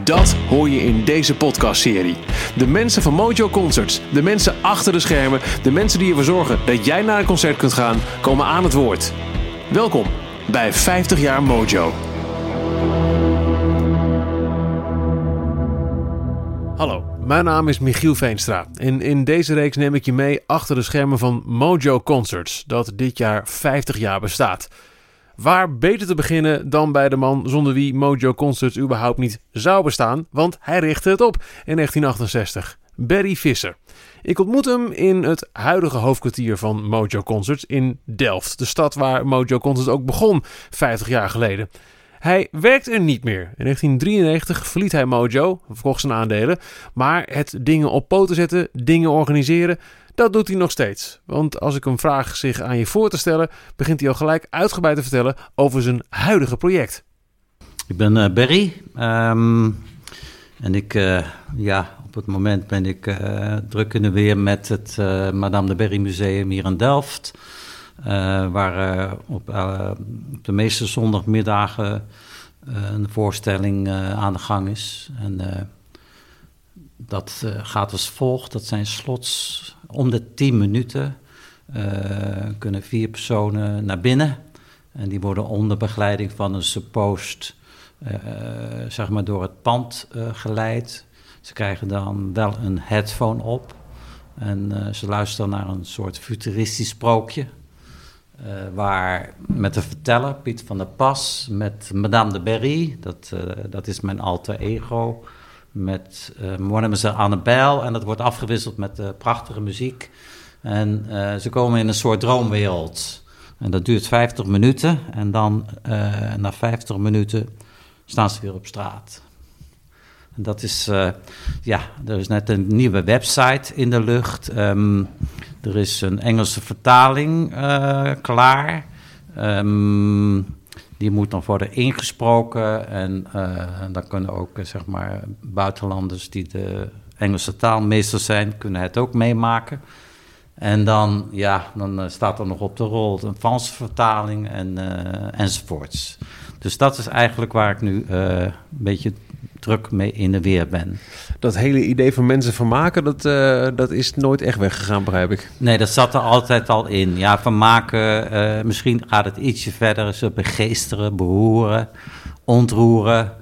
Dat hoor je in deze podcastserie. De mensen van Mojo Concerts, de mensen achter de schermen, de mensen die ervoor zorgen dat jij naar een concert kunt gaan, komen aan het woord. Welkom bij 50 jaar Mojo. Hallo, mijn naam is Michiel Veenstra en in deze reeks neem ik je mee achter de schermen van Mojo Concerts, dat dit jaar 50 jaar bestaat. Waar beter te beginnen dan bij de man zonder wie Mojo Concerts überhaupt niet zou bestaan, want hij richtte het op in 1968. Barry Visser. Ik ontmoet hem in het huidige hoofdkwartier van Mojo Concerts in Delft, de stad waar Mojo Concerts ook begon 50 jaar geleden. Hij werkt er niet meer. In 1993 verliet hij Mojo, verkocht zijn aandelen. Maar het dingen op poten zetten, dingen organiseren, dat doet hij nog steeds. Want als ik hem vraag zich aan je voor te stellen, begint hij al gelijk uitgebreid te vertellen over zijn huidige project. Ik ben uh, Barry. Um, en ik, uh, ja, op het moment ben ik uh, druk in de weer met het Madame de Berry Museum hier in Delft. waar op, op, de meeste zondagmiddagen een voorstelling aan de gang is. En dat gaat als volgt. Dat zijn slots om de 10 minuten uh, kunnen vier personen naar binnen. En die worden onder begeleiding van een suppost, uh, zeg maar, door het pand geleid. Ze krijgen dan wel een headphone op. En ze luisteren naar een soort futuristisch sprookje. waar met de verteller, Piet van der Pas, met Madame de Berry, dat, dat is mijn alter ego met uh, Mademoiselle Annabelle. En dat wordt afgewisseld met uh, prachtige muziek. En uh, ze komen in een soort droomwereld. En dat duurt 50 minuten. En dan na 50 minuten staan ze weer op straat. En dat is, ja, er is net een nieuwe website in de lucht. Um, er is een Engelse vertaling klaar. Um, die moet dan worden ingesproken. En uh, dan kunnen ook uh, zeg maar, buitenlanders die de Engelse taalmeester zijn, kunnen het ook meemaken. En dan, ja, dan uh, staat er nog op de rol een Franse vertaling en, enzovoorts. Dus dat is eigenlijk waar ik nu een beetje druk mee in de weer ben. Dat hele idee van mensen vermaken, dat, uh, dat is nooit echt weggegaan, begrijp ik. Nee, dat zat er altijd al in. Ja, vermaken, uh, misschien gaat het ietsje verder. Ze begeesteren, beroeren, ontroeren,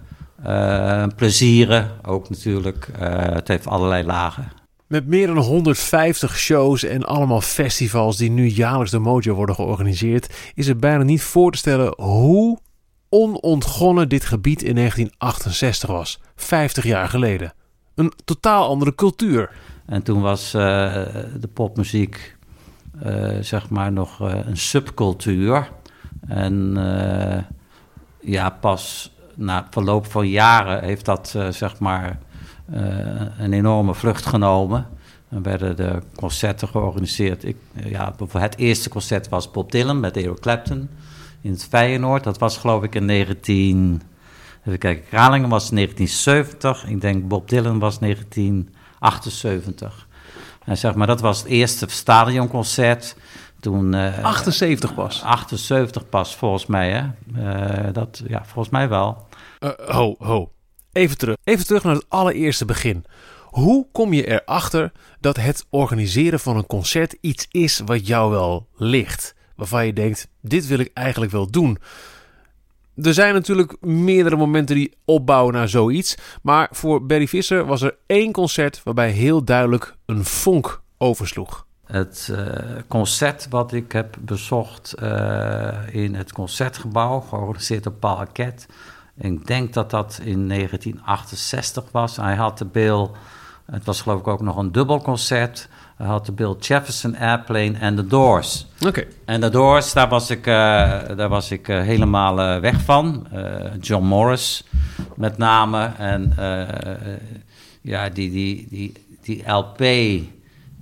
uh, plezieren ook natuurlijk. het heeft allerlei lagen. Met meer dan 150 shows en allemaal festivals die nu jaarlijks door Mojo worden georganiseerd, is het bijna niet voor te stellen hoe onontgonnen dit gebied in 1968 was, 50 jaar geleden. Een totaal andere cultuur. En toen was uh, de popmuziek uh, zeg maar nog uh, een subcultuur. En ja, pas na verloop van jaren heeft dat zeg maar een enorme vlucht genomen. En werden de concerten georganiseerd. Ik, ja, het eerste concert was Bob Dylan met Eric Clapton in het Feyenoord. Dat was geloof ik in 19... Even kijken, Kralingen was 1970. Ik denk Bob Dylan was 1978. En zeg maar, dat was het eerste stadionconcert. Toen, uh, 78 pas? 78 pas, volgens mij. Hè? Uh, dat, ja, volgens mij wel. Uh, ho, ho. Even terug. Even terug naar het allereerste begin. Hoe kom je erachter dat het organiseren van een concert iets is wat jou wel ligt? Waarvan je denkt: dit wil ik eigenlijk wel doen. Er zijn natuurlijk meerdere momenten die opbouwen naar zoiets. Maar voor Barry Visser was er één concert waarbij heel duidelijk een vonk oversloeg. Het uh, concert wat ik heb bezocht uh, in het concertgebouw, georganiseerd door Paul Arquette. Ik denk dat dat in 1968 was. Hij had de Bill, het was geloof ik ook nog een dubbelconcert had de Bill Jefferson Airplane en The Doors. Oké. En The Doors, daar was ik, daar was ik helemaal weg van. John Morris met name. En ja, die, die, die, die LP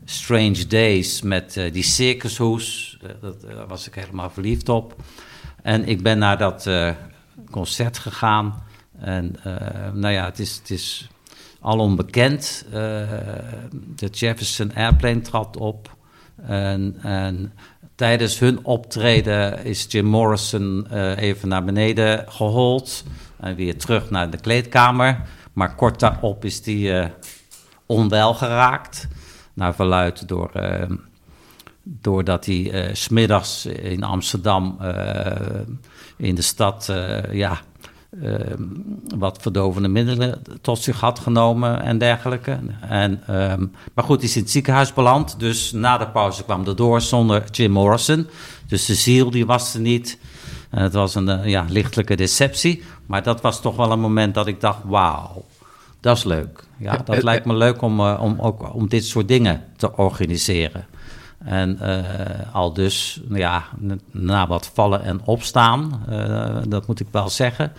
Strange Days met die circushoes. Dat, daar was ik helemaal verliefd op. En ik ben naar dat concert gegaan. En nou ja, het is, het is al onbekend. de Jefferson Airplane trad op. En, en, tijdens hun optreden is Jim Morrison even naar beneden gehold. En weer terug naar de kleedkamer. Maar kort daarop is hij onwel geraakt naar verluid door, doordat hij uh, smiddags in Amsterdam in de stad ja, wat verdovende middelen tot zich had genomen en dergelijke. En, um, maar goed, hij is in het ziekenhuis beland. Dus na de pauze kwam er door zonder Jim Morrison. Dus de ziel die was er niet. En het was een ja, lichtelijke deceptie. Maar dat was toch wel een moment dat ik dacht: wauw, dat is leuk. Ja, dat eh, lijkt me leuk om, uh, om, ook, om dit soort dingen te organiseren. En uh, al dus, nou ja, na wat vallen en opstaan, uh, dat moet ik wel zeggen,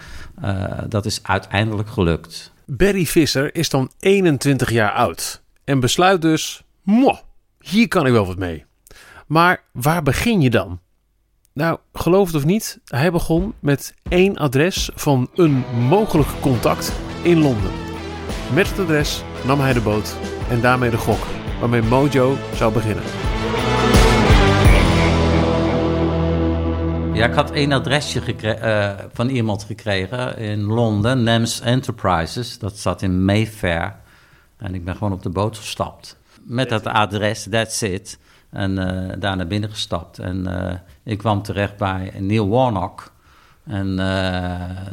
dat is uiteindelijk gelukt. Barry Visser is dan 21 jaar oud en besluit dus, moh, hier kan ik wel wat mee. Maar waar begin je dan? Nou, geloof het of niet, hij begon met één adres van een mogelijk contact in Londen. Met het adres nam hij de boot en daarmee de gok waarmee Mojo zou beginnen. Ja, ik had één adresje uh, van iemand gekregen in Londen, NEMS Enterprises. Dat zat in Mayfair. En ik ben gewoon op de boot gestapt. Met dat adres, that's it. En uh, daar naar binnen gestapt. En uh, ik kwam terecht bij Neil Warnock. En,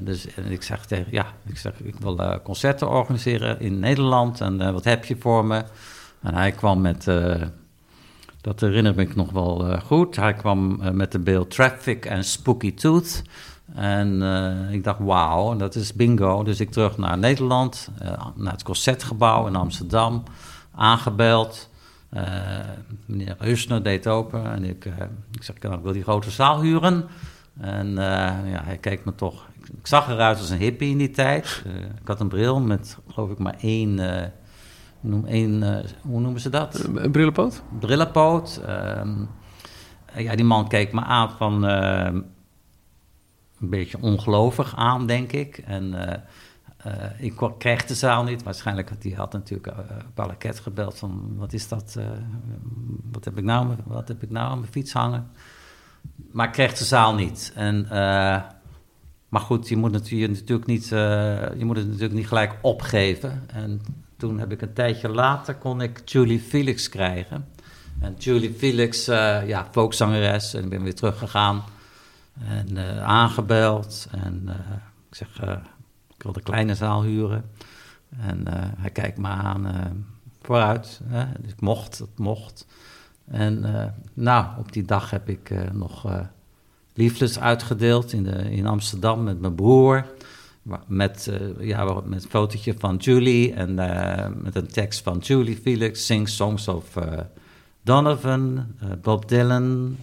dus, ik zeg tegen, ja, ik zeg, ik wil concerten organiseren in Nederland en wat heb je voor me? En hij kwam met, dat herinner ik nog wel goed, hij kwam met de beeld Traffic en Spooky Tooth. En ik dacht, wauw, dat is bingo. Dus ik terug naar Nederland, naar het Concertgebouw in Amsterdam, aangebeld. meneer Husner deed open en ik, ik zeg, ik wil die grote zaal huren. En ja, hij keek me toch. Ik, zag eruit als een hippie in die tijd. Ik had een bril met, geloof ik, maar één. Noem één hoe noemen ze dat? Een brillenpoot? Brillenpoot. Ehm, ja, die man keek me aan van. een beetje ongelovig aan, denk ik. En. ik kreeg de zaal niet. Waarschijnlijk had hij had natuurlijk Balaket gebeld van... wat is dat? wat, heb ik nou, wat heb ik nou aan mijn fiets hangen? maar ik kreeg de zaal niet. En, maar goed, je moet, het, je, natuurlijk niet, uh, je moet het natuurlijk niet gelijk opgeven. En toen heb ik een tijdje later kon ik Julie Felix krijgen. En Julie Felix, uh, ja, folkzangeres. En ik ben weer teruggegaan en aangebeld. En ik zeg, ik wil de kleine zaal huren. En hij kijkt me aan vooruit. Hè? Dus ik mocht, het mocht. En nou, op die dag heb ik nog liefdes uitgedeeld in, de, in Amsterdam met mijn broer. Met, ja, met een fotootje van Julie en met een tekst van Julie Felix. Sing songs of Donovan, Bob Dylan,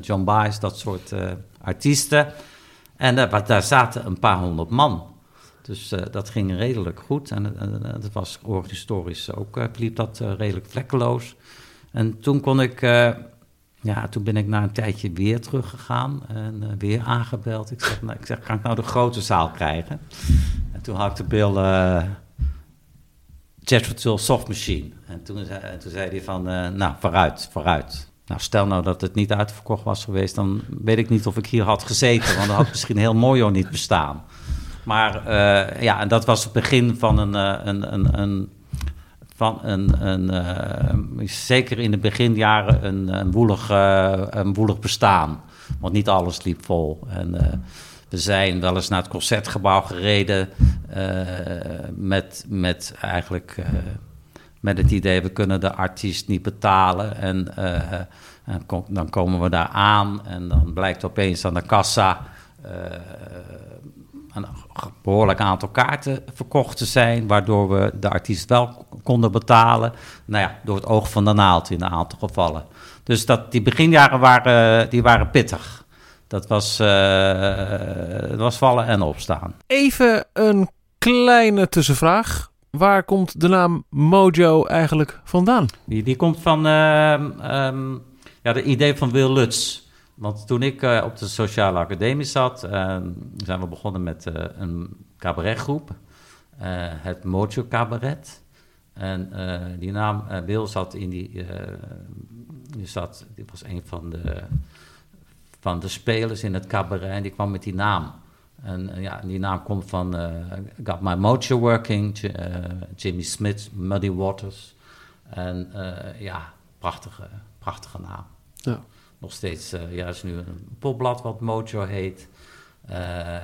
John Baez, dat soort artiesten. En daar zaten een paar honderd man. Dus dat ging redelijk goed. En het was historisch ook, liep dat redelijk vlekkeloos. En toen kon ik, ja, toen ben ik na een tijdje weer teruggegaan en uh, weer aangebeld. Ik zeg, nou, ik zeg, kan ik nou de grote zaal krijgen? En toen had ik de bil uh, Jet Soft Machine. En toen, toen zei hij van, nou, vooruit, vooruit. Nou, stel nou dat het niet uitverkocht was geweest, dan weet ik niet of ik hier had gezeten. Want dan had misschien heel mooi niet bestaan. Maar ja, en dat was het begin van een, een, een, een van een, een uh, zeker in de beginjaren, een, een, woelig, uh, een woelig bestaan. Want niet alles liep vol. En uh, we zijn wel eens naar het concertgebouw gereden met, met eigenlijk met het idee, we kunnen de artiest niet betalen. En, en dan komen we daar aan en dan blijkt opeens aan de kassa een behoorlijk aantal kaarten verkocht te zijn, waardoor we de artiest wel konden betalen. Nou ja, door het oog van de naald in een aantal gevallen. Dus dat, die beginjaren waren, die waren pittig. Dat was, uh, was vallen en opstaan. Even een kleine tussenvraag. Waar komt de naam Mojo eigenlijk vandaan? Die, die komt van uh, um, ja, de idee van Wil Lutz. Want toen ik uh, op de Sociale Academie zat, uh, zijn we begonnen met uh, een cabaretgroep, het Mojo Cabaret. En die naam Wil zat in die, die, zat, die was een van de, van de spelers in het cabaret en die kwam met die naam. En ja, die naam komt van Got My Mojo Working, Jimmy Smith, Muddy Waters. En ja, prachtige, prachtige naam. Ja nog steeds, uh, ja, is nu een popblad wat Mojo heet. Uh,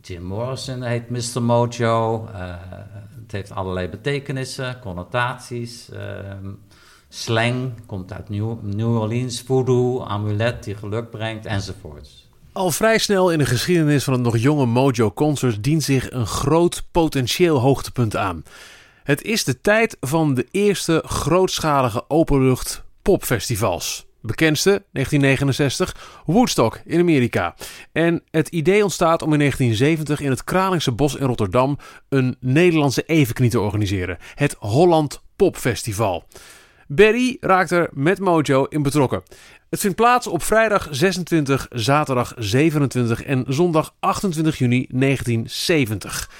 Jim Morrison heet Mr. Mojo. Uh, het heeft allerlei betekenissen, connotaties. Ehm, slang komt uit New, Orleans, voodoo, amulet die geluk brengt, enzovoorts. Al vrij snel in de geschiedenis van het nog jonge Mojo Concerts dient zich een groot potentieel hoogtepunt aan. Het is de tijd van de eerste grootschalige openlucht popfestivals. Bekendste, 1969, Woodstock in Amerika. En het idee ontstaat om in 1970 in het Kralingse Bos in Rotterdam een Nederlandse evenknie te organiseren. Het Holland Popfestival. Berry raakt er met Mojo in betrokken. Het vindt plaats op vrijdag 26, zaterdag 27 en zondag 28 juni 1970.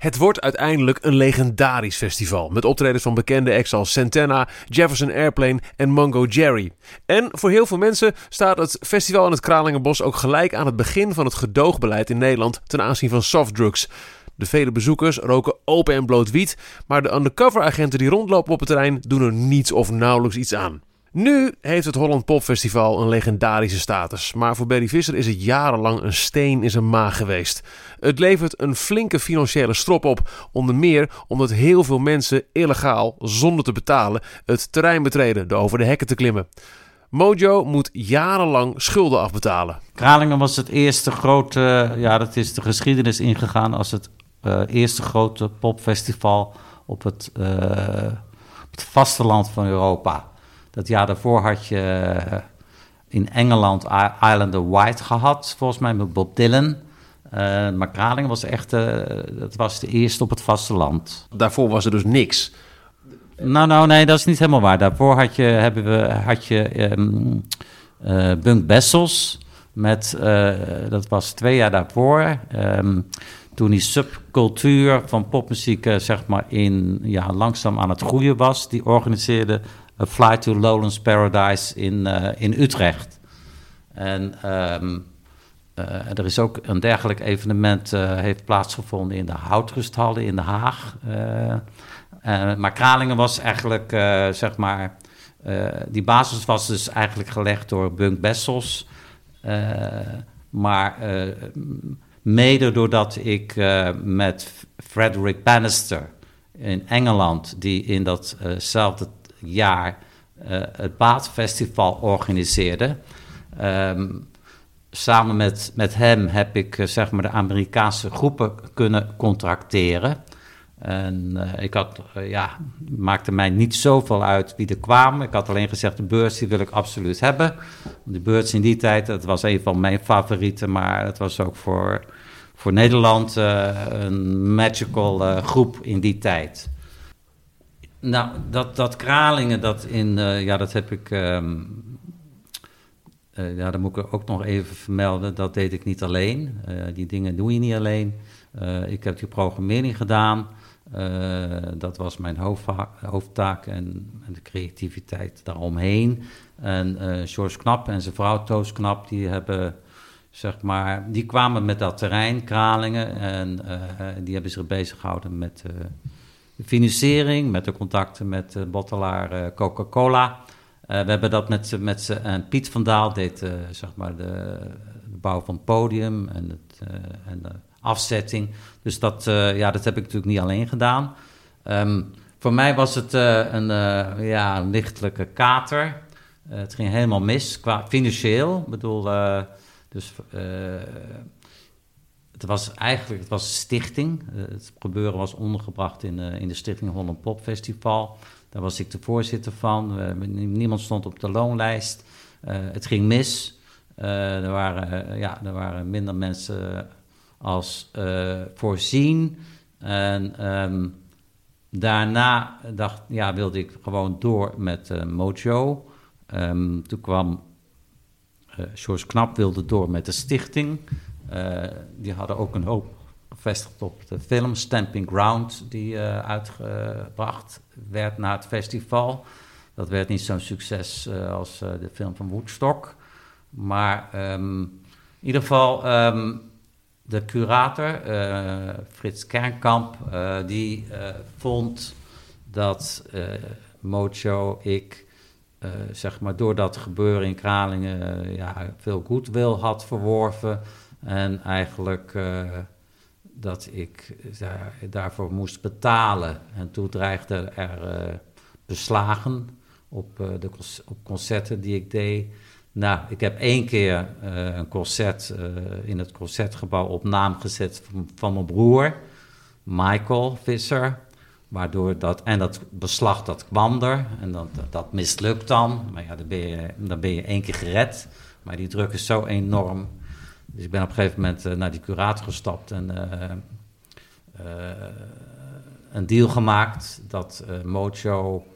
Het wordt uiteindelijk een legendarisch festival. Met optredens van bekende acts als Santana, Jefferson Airplane en Mungo Jerry. En voor heel veel mensen staat het festival in het Kralingenbos ook gelijk aan het begin van het gedoogbeleid in Nederland ten aanzien van softdrugs. De vele bezoekers roken open en bloot wiet, maar de undercover agenten die rondlopen op het terrein doen er niets of nauwelijks iets aan. Nu heeft het Holland Pop Festival een legendarische status, maar voor Barry Visser is het jarenlang een steen in zijn maag geweest. Het levert een flinke financiële strop op, onder meer omdat heel veel mensen illegaal, zonder te betalen, het terrein betreden door over de hekken te klimmen. Mojo moet jarenlang schulden afbetalen. Kralingen was het eerste grote, ja, dat is de geschiedenis ingegaan als het uh, eerste grote popfestival op het, op het vasteland van Europa. Dat jaar daarvoor had je eh, in Engeland Island of White gehad, volgens mij met Bob Dylan. Uh, maar Kralingen was echt, uh, dat was de eerste op het vasteland. Daarvoor was er dus niks. Nou, nou, nee, dat is niet helemaal waar. Daarvoor had je, hebben we, had je um, uh, Bunk Bessels. Met, dat was twee jaar daarvoor. Um, toen die subcultuur van popmuziek, zeg maar, in, ja, langzaam aan het groeien was. Die organiseerde Fly to Lowlands Paradise in, in Utrecht. En... Um, uh, er is ook een dergelijk evenement uh, heeft plaatsgevonden in de Houtrusthallen in Den Haag. Maar Kralingen was eigenlijk, zeg maar, die basis was dus eigenlijk gelegd door Bunk Bessels. maar mede doordat ik met Frederick Bannister in Engeland, die in datzelfde jaar het Baatfestival organiseerde... Um, samen met, met hem heb ik uh, zeg maar de Amerikaanse groepen kunnen contracteren. En uh, ik had, uh, ja, maakte mij niet zoveel uit wie er kwamen. Ik had alleen gezegd, de beurs die wil ik absoluut hebben. De beurs in die tijd, dat was een van mijn favorieten, maar het was ook voor, voor Nederland een magical groep in die tijd. Nou, dat, dat Kralingen, dat, in, ja, dat heb ik um, uh, ja, dan moet ik ook nog even vermelden, dat deed ik niet alleen. Uh, die dingen doe je niet alleen. Ik heb die programmering gedaan. dat was mijn hoofdtaak en, en, de creativiteit daaromheen. En George Knap en zijn vrouw Toos Knap, die hebben zeg maar, die kwamen met dat terrein, Kralingen, en die hebben zich bezig gehouden met financiering, met de contacten met de bottelaar Coca-Cola. Uh, we hebben dat met, met. En Piet van Daal deed zeg maar de, bouw van het podium en, het, en de afzetting. Dus dat, ja, dat heb ik natuurlijk niet alleen gedaan. Um, voor mij was het een, ja, lichtelijke kater. het ging helemaal mis qua financieel. Ik bedoel, dus het was eigenlijk het was een stichting. het gebeuren was ondergebracht in, in de Stichting Holland Pop Festival. Daar was ik de voorzitter van. niemand stond op de loonlijst. het ging mis. er, waren, ja, er waren minder mensen als voorzien. En ehm, daarna dacht, ja, wilde ik gewoon door met Mojo. Um, toen kwam uh, George Knap wilde door met de stichting. Uh, die hadden ook een hoop gevestigd op de film Stamping Ground, die uh, uitgebracht werd na het festival. Dat werd niet zo'n succes als de film van Woodstock. Maar um, in ieder geval, um, de curator, Frits Kernkamp, die vond dat Mojo, ik zeg maar, door dat gebeuren in Kralingen ja, veel goodwill had verworven. En eigenlijk uh, dat ik daar, daarvoor moest betalen. En toen dreigde er beslagen op, de, op concerten die ik deed. Nou, ik heb één keer een concert in het concertgebouw op naam gezet van, van mijn broer, Michael Visser. Waardoor dat, en dat beslag dat kwam er en dat, dat mislukt dan. Maar ja, dan ben, je, dan ben je één keer gered. Maar die druk is zo enorm. Dus ik ben op een gegeven moment uh, naar die curator gestapt en uh, uh, een deal gemaakt dat Mojo,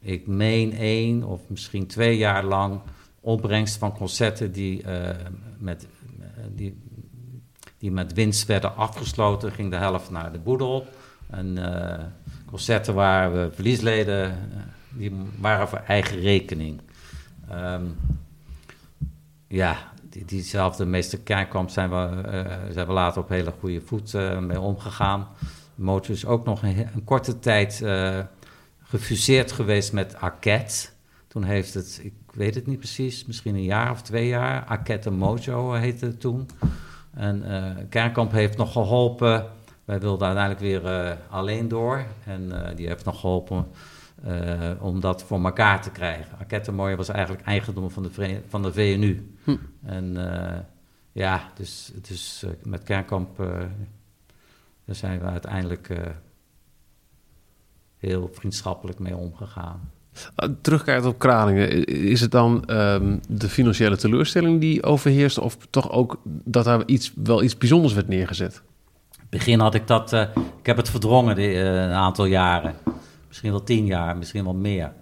ik meen één of misschien twee jaar lang, opbrengst van concerten die, met, die, die met winst werden afgesloten, ging de helft naar de boedel. En concerten waar we verliesleden, eh, die waren voor eigen rekening. Um, ja, die, diezelfde meester Kerkkamp zijn we, uh, zijn we later op hele goede voet uh, mee omgegaan. Motor is ook nog een, korte tijd uh, gefuseerd geweest met Arquette. Toen heeft het, ik weet het niet precies, misschien een jaar of twee jaar. Arquette Mojo heette het toen. En Kerkkamp heeft nog geholpen wij wilden uiteindelijk weer uh, alleen door. En uh, die heeft nog geholpen uh, om dat voor elkaar te krijgen. Akettenmooie was eigenlijk eigendom van de, van de VNU. Hm. En ja, dus, dus met Kernkamp daar zijn we uiteindelijk heel vriendschappelijk mee omgegaan. Terugkijkend op Kralingen, is het dan um, de financiële teleurstelling die overheerst... of toch ook dat daar iets, wel iets bijzonders werd neergezet? begin had ik dat, uh, ik heb het verdrongen die, uh, een aantal jaren. Misschien wel tien jaar, misschien wel meer.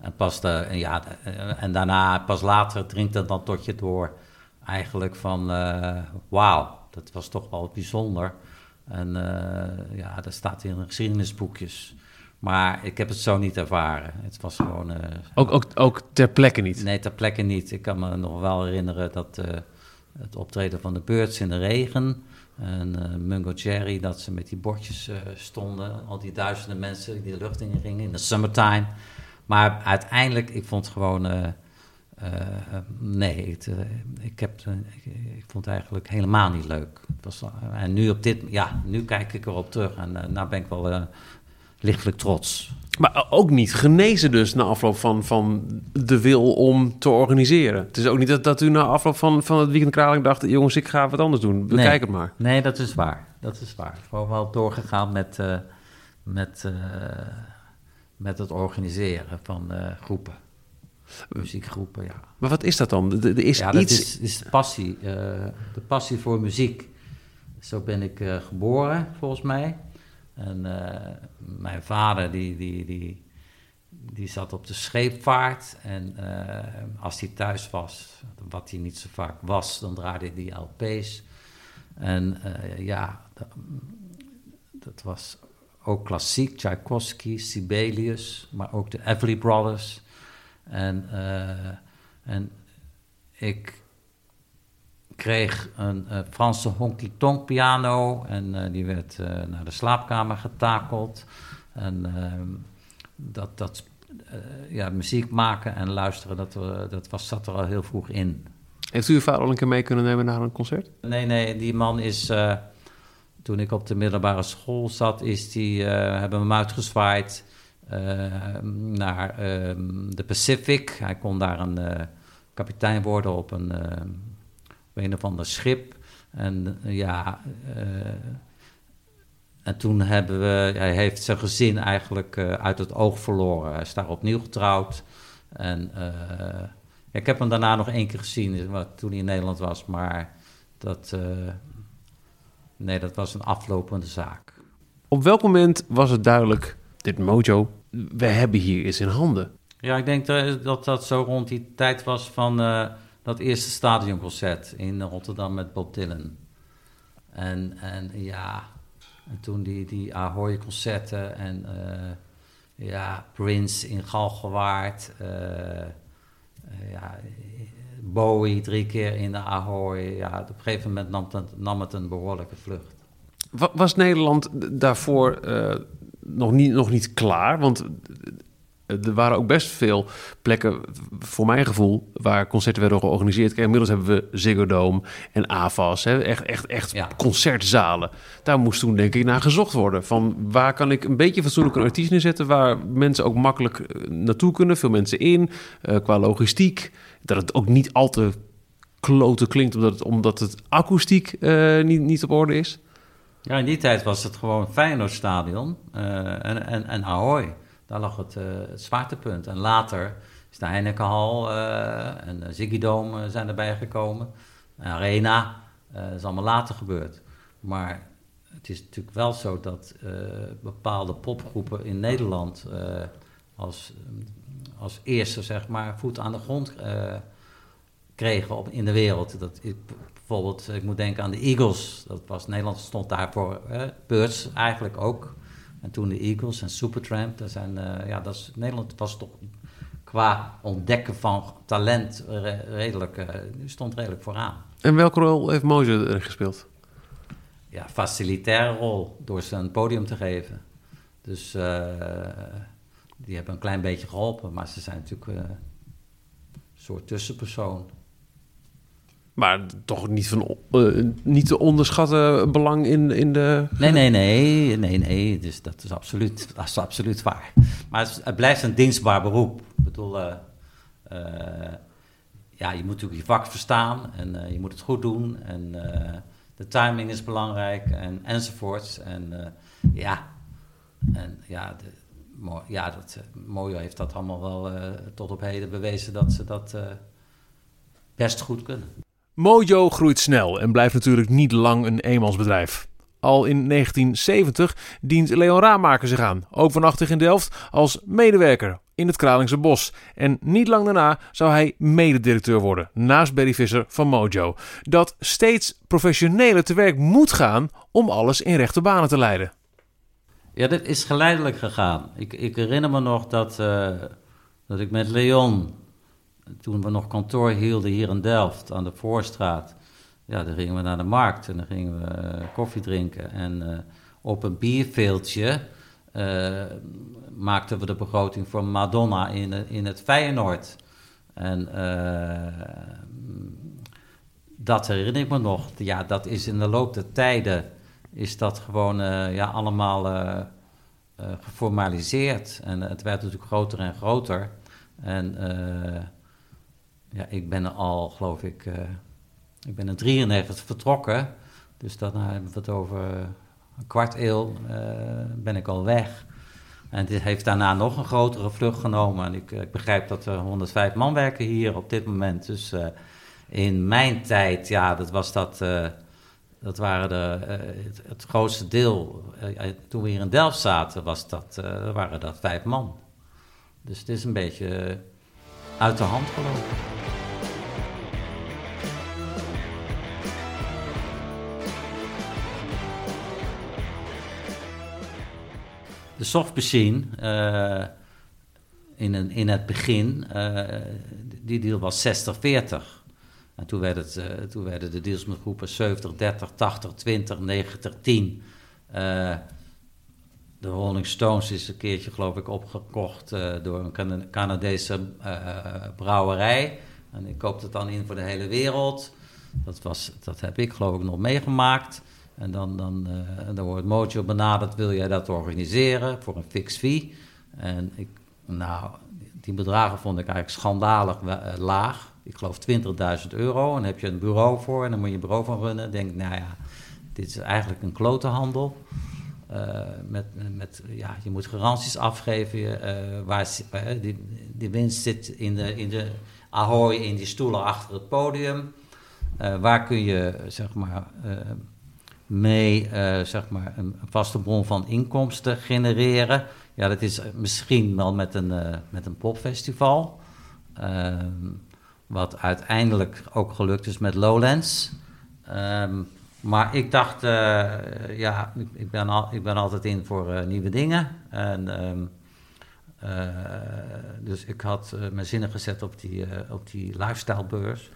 En, pas de, ja, en daarna, pas later dringt het dan tot je door eigenlijk van, uh, wauw, dat was toch wel bijzonder. En ja, dat staat in geschiedenisboekjes. Maar ik heb het zo niet ervaren. Het was gewoon... ook, ook, ook ter plekke niet? Nee, ter plekke niet. Ik kan me nog wel herinneren dat het optreden van de Beurts in de regen... En uh, Mungo Jerry, dat ze met die bordjes uh, stonden. Al die duizenden mensen die de lucht in gingen in de summertime. Maar uiteindelijk, ik vond gewoon... Uh, nee, ik, heb, ik, ik, vond het eigenlijk helemaal niet leuk. Was, en nu op dit... Ja, nu kijk ik erop terug en nou ben ik wel lichtelijk trots. Maar ook niet genezen dus na afloop van, van de wil om te organiseren. Het is ook niet dat, dat u na afloop van, van het weekend Kraling dacht... jongens, ik ga wat anders doen. Bekijk nee, het maar. Nee, dat is waar. Dat is waar. Gewoon wel doorgegaan met, uh, met, uh, met het organiseren van uh, groepen. Muziekgroepen, ja. Maar wat is dat dan? Er is ja, iets... dat is, is passie. de passie voor muziek. Zo ben ik geboren, volgens mij. En uh, mijn vader, die, die, die, die zat op de scheepvaart. En uh, als hij thuis was, wat hij niet zo vaak was, dan draaide hij die LP's. En uh, ja, dat, dat, was ook klassiek. Tchaikovsky, Sibelius, maar ook de Everly Brothers. En, en ik kreeg een uh, Franse honky-tonk piano en uh, die werd uh, naar de slaapkamer getakeld. En ehm, dat, dat ja, muziek maken en luisteren, dat, dat was, zat er al heel vroeg in. Heeft u uw vader al een keer mee kunnen nemen naar een concert? Nee, nee, die man is, toen ik op de middelbare school zat, is die, hebben we hem uitgezwaaid naar ehm, de Pacific. Hij kon daar een kapitein worden op een een of ander schip. En ja, en toen hebben we, hij heeft zijn gezin eigenlijk uit het oog verloren. Hij is daar opnieuw getrouwd. En ik heb hem daarna nog één keer gezien toen hij in Nederland was, maar dat, nee, dat was een aflopende zaak. Op welk moment was het duidelijk, dit mojo, we hebben hier iets in handen? Ja, ik denk dat dat zo rond die tijd was van uh, dat eerste stadionconcert in Rotterdam met Bob Dylan. En, en ja, en toen die, die Ahoy-concerten en uh, ja, Prince in Galgenwaard. Uh, ja, Bowie drie keer in de Ahoy. Ja, op een gegeven moment nam het, nam het een behoorlijke vlucht. Was Nederland daarvoor nog, niet, nog niet klaar? Want er waren ook best veel plekken, voor mijn gevoel, waar concerten werden georganiseerd. Kijk, inmiddels hebben we Ziggo Dome en AFAS, hè? echt, echt, echt concertzalen. Daar moest toen denk ik naar gezocht worden. Van waar kan ik een beetje fatsoenlijk een artiest neerzetten, waar mensen ook makkelijk eh, naartoe kunnen, veel mensen in, uh, qua logistiek. Dat het ook niet al te kloten klinkt, omdat het, omdat het akoestiek uh, niet, niet op orde is. Ja, in die tijd was het gewoon Feyenoordstadion uh, en, en, en Ahoy. Daar lag het, uh, het zwaartepunt. En later is de Heinekenhal uh, en Ziggy Dome zijn erbij gekomen. Arena, dat is allemaal later gebeurd. Maar het is natuurlijk wel zo dat bepaalde popgroepen in Nederland als, als eerste zeg maar, voet aan de grond kregen op, in de wereld. Dat, ik, bijvoorbeeld, ik moet denken aan de Eagles. Dat was, Nederland stond daarvoor, eh, Birds eigenlijk ook. En toen de Eagles en Supertramp. Dat zijn, uh, ja, dat is, Nederland was toch qua ontdekken van talent redelijk, uh, stond redelijk vooraan. En welke rol heeft Moze gespeeld? Ja, facilitaire rol, door ze een podium te geven. Dus uh, die hebben een klein beetje geholpen, maar ze zijn natuurlijk een soort tussenpersoon. Maar toch niet, van, uh, niet te onderschatten belang in, in de... Nee, nee, nee. Nee, nee. Dus dat is absoluut, dat is absoluut waar. Maar het, blijft een dienstbaar beroep. Ik bedoel... Uh, uh, ja, je moet natuurlijk je vak verstaan en je moet het goed doen. En de timing is belangrijk en, enzovoorts. En ja, en, ja, de, ja dat, Mojo heeft dat allemaal wel tot op heden bewezen dat ze dat best goed kunnen. Mojo groeit snel en blijft natuurlijk niet lang een eenmansbedrijf. Al in 1970 dient Leon Raamaker zich aan, ook vanachtig in Delft, als medewerker in het Kralingse Bos. En niet lang daarna zou hij mededirecteur worden, naast Barry Visser van Mojo. Dat steeds professioneler te werk moet gaan om alles in rechte banen te leiden. Ja, dit is geleidelijk gegaan. Ik, ik herinner me nog dat, uh, dat ik met Leon toen we nog kantoor hielden hier in Delft aan de Voorstraat, ja, dan gingen we naar de markt en dan gingen we uh, koffie drinken. En uh, op een bierveeltje uh, maakten we de begroting voor Madonna in, in het Feyenoord. En dat herinner ik me nog. Ja, dat is in de loop der tijden is dat gewoon ja, allemaal geformaliseerd. En het werd natuurlijk groter en groter. En ja, ik ben al, geloof ik, uh, ik ben in 93 vertrokken. Dus daarna hebben we het over een kwart eeuw uh, ben ik al weg. En dit heeft daarna nog een grotere vlucht genomen. En ik, ik begrijp dat er 105 man werken hier op dit moment. Dus in mijn tijd, ja, dat was dat... dat waren de, het, het, grootste deel. toen we hier in Delft zaten, was dat, waren dat vijf man. Dus het is een beetje uit de hand gelopen. de softmachine uh, in, een, in het begin, uh, die deal was 60-40. En werd het, uh, toen werden de deals met groepen 70, 30, 80, 20, 90, 10. De Rolling Stones is een keertje, geloof ik, opgekocht door een Canadese brouwerij. En ik koop het dan in voor de hele wereld. Dat, was, dat heb ik, geloof ik, nog meegemaakt. En dan, dan, uh, dan wordt Mojo benaderd, wil jij dat organiseren voor een fix fee? En ik, nou, die bedragen vond ik eigenlijk schandalig laag. ik geloof 20.000 euro. En heb je een bureau voor en dan moet je een bureau van runnen. denk nou ja, dit is eigenlijk een klotenhandel. Uh, met, met, ja, je moet garanties afgeven. Uh, waar, die, die winst zit in de, in de Ahoy, in die stoelen achter het podium. Waar kun je zeg maar, mee zeg maar, een vaste bron van inkomsten genereren? Ja, dat is misschien wel met een, met een popfestival. Ehm, wat uiteindelijk ook gelukt is met Lowlands. Um, maar ik dacht, uh, ja, ik ben, al, ik ben altijd in voor uh, nieuwe dingen. En, um, uh, dus ik had mijn zinnen gezet op die, op die lifestylebeurs.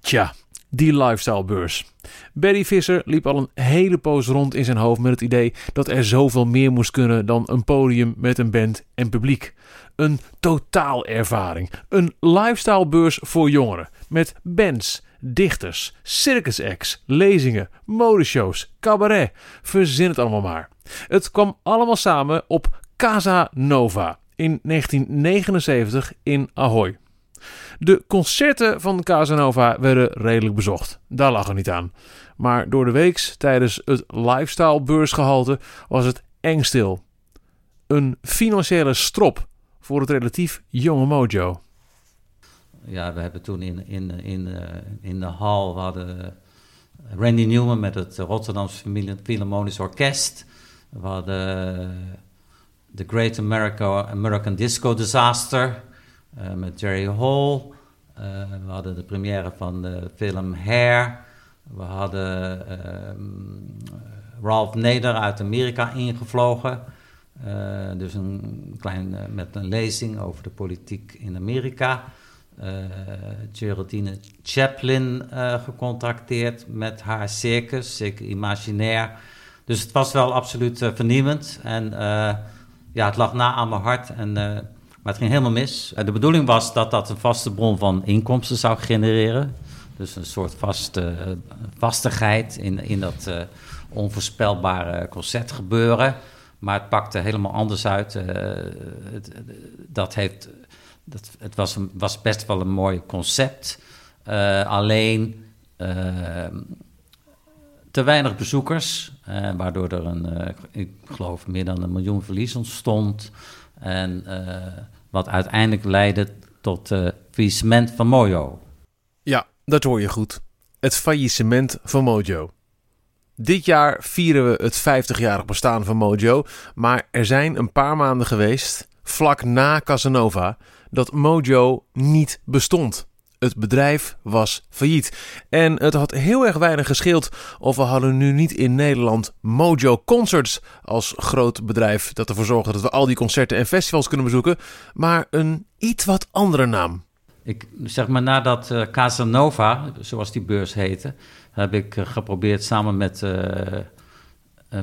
Tja, die lifestylebeurs. Barry Visser liep al een hele poos rond in zijn hoofd met het idee dat er zoveel meer moest kunnen dan een podium met een band en publiek. Een totaalervaring. Een lifestylebeurs voor jongeren. Met bands, dichters, circus acts, lezingen, modeshows, cabaret. Verzin het allemaal maar. Het kwam allemaal samen op Casa Nova in 1979 in Ahoy. De concerten van Casanova werden redelijk bezocht. Daar lag er niet aan. Maar door de weeks tijdens het lifestyle beursgehalte was het eng stil. Een financiële strop voor het relatief jonge Mojo. Ja, we hebben toen in, in, in, eh, in de hal hadden Randy Newman met het Rotterdamse Philharmonisch Orkest. We hadden The Great America, American Disco Disaster met Jerry Hall. We hadden de première van de film Hair. We hadden uh, Ralph Nader uit Amerika ingevlogen. Dus een klein, met een lezing over de politiek in Amerika. Geraldine Chaplin gecontacteerd met haar circus, zeker imaginair. Dus het was wel absoluut vernieuwend. En ja, het lag na aan mijn hart. En maar het ging helemaal mis. De bedoeling was dat dat een vaste bron van inkomsten zou genereren. Dus een soort vaste, eh, vastigheid in, in dat uh, onvoorspelbare concertgebeuren. Maar het pakte helemaal anders uit. Het, dat heeft, dat, het was, was best wel een mooi concept. Uh, alleen te weinig bezoekers, waardoor er een, ik geloof, meer dan een miljoen verlies ontstond. En wat uiteindelijk leidde tot het faillissement van Mojo. Ja, dat hoor je goed. Het faillissement van Mojo. Dit jaar vieren we het 50-jarig bestaan van Mojo, maar er zijn een paar maanden geweest, vlak na Casanova, dat Mojo niet bestond. Het bedrijf was failliet. En het had heel erg weinig gescheeld of we hadden nu niet in Nederland Mojo Concerts als groot bedrijf dat ervoor zorgde dat we al die concerten en festivals kunnen bezoeken, maar een iets wat andere naam. Ik zeg maar nadat uh, Casanova, zoals die beurs heette, heb ik uh, geprobeerd samen met, uh,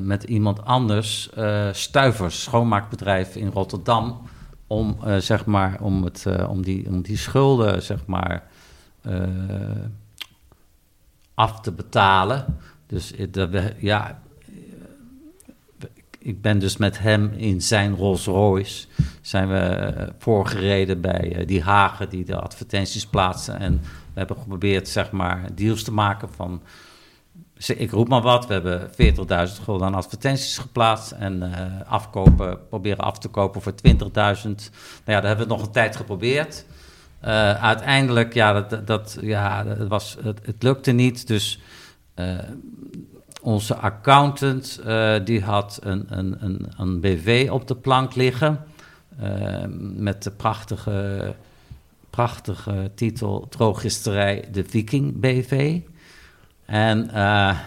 met iemand anders, Stuivers, schoonmaakbedrijf in Rotterdam, om, uh, zeg maar, om, het, uh, om, die, om die schulden zeg maar, uh, af te betalen. Dus ja, ik ben dus met hem in zijn Rolls Royce zijn we voorgereden bij die Hagen die de advertenties plaatsen. En we hebben geprobeerd zeg maar deals te maken van ik roep maar wat, we hebben 40.000 gulden aan advertenties geplaatst en uh, afkopen, proberen af te kopen voor 20.000. Nou ja, dat hebben we nog een tijd geprobeerd. Uh, uiteindelijk, ja, dat, dat, ja, dat was, het, lukte niet. Dus uh, onze accountant die had een, een, een, een BV op de plank liggen met de prachtige, prachtige titel Drogisterij de Viking BV. En uh,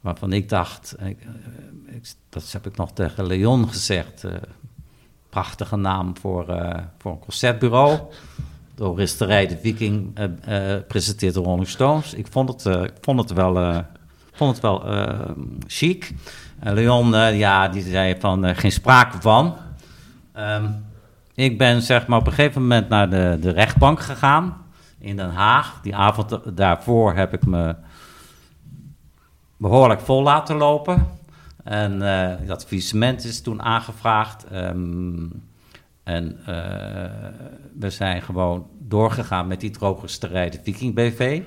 waarvan ik dacht, eh, dat heb ik nog tegen Leon gezegd, uh, prachtige naam voor, voor een concertbureau. De Oristerij de Viking presenteert de Rolling Stones. Ik vond het, ik vond het wel, vond het wel chic. Leon, ja, die zei van geen sprake van. Um, ik ben zeg maar op een gegeven moment naar de, de rechtbank gegaan in Den Haag. Die avond daarvoor heb ik me behoorlijk vol laten lopen. En uh, dat faillissement is toen aangevraagd. Um, En we zijn gewoon doorgegaan met die drogisterij, de Viking BV.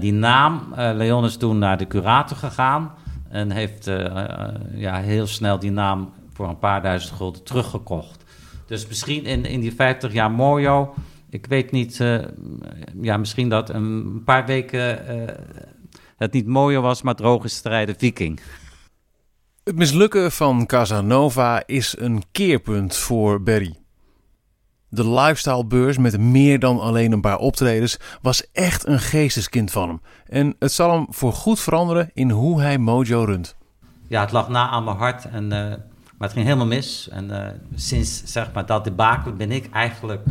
die naam, Leon is toen naar de curator gegaan en heeft ja, heel snel die naam voor een paar duizend gulden teruggekocht. Dus misschien in, in die 50 jaar Mojo, ik weet niet, uh, ja, misschien dat een paar weken uh, het niet Mojo was, maar droge strijden Viking. Het mislukken van Casanova is een keerpunt voor Barry. De lifestylebeurs met meer dan alleen een paar optredens was echt een geesteskind van hem. En het zal hem voor goed veranderen in hoe hij Mojo runt. Ja, het lag na aan mijn hart en uh, maar het ging helemaal mis. En uh, sinds zeg maar, dat debakel ben ik eigenlijk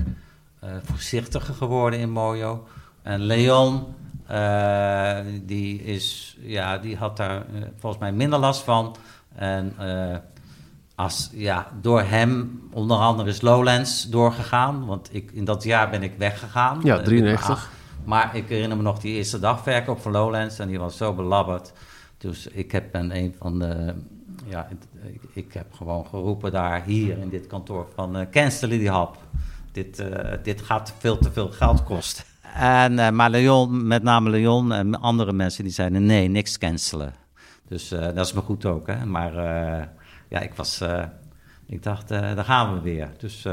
voorzichtiger geworden in Mojo. En Leon, uh, die, is, ja, die had daar volgens mij minder last van. En als, ja, door hem, onder andere is Lowlands doorgegaan. Want ik, in dat jaar ben ik weggegaan. Ja, 93. maar ik herinner me nog die eerste dagverkoop van Lowlands. En die was zo belabberd. Dus ik heb ben een van de ja, ik, ik, heb gewoon geroepen daar, hier in dit kantoor, van uh, cancelen die hap. Dit, uh, dit gaat veel te veel geld kosten. En, uh, maar Leon, met name Leon en andere mensen, die zeiden nee, niks cancelen. Dus dat is me goed ook, hè. Maar ja, ik was, ik dacht, daar gaan we weer. Dus,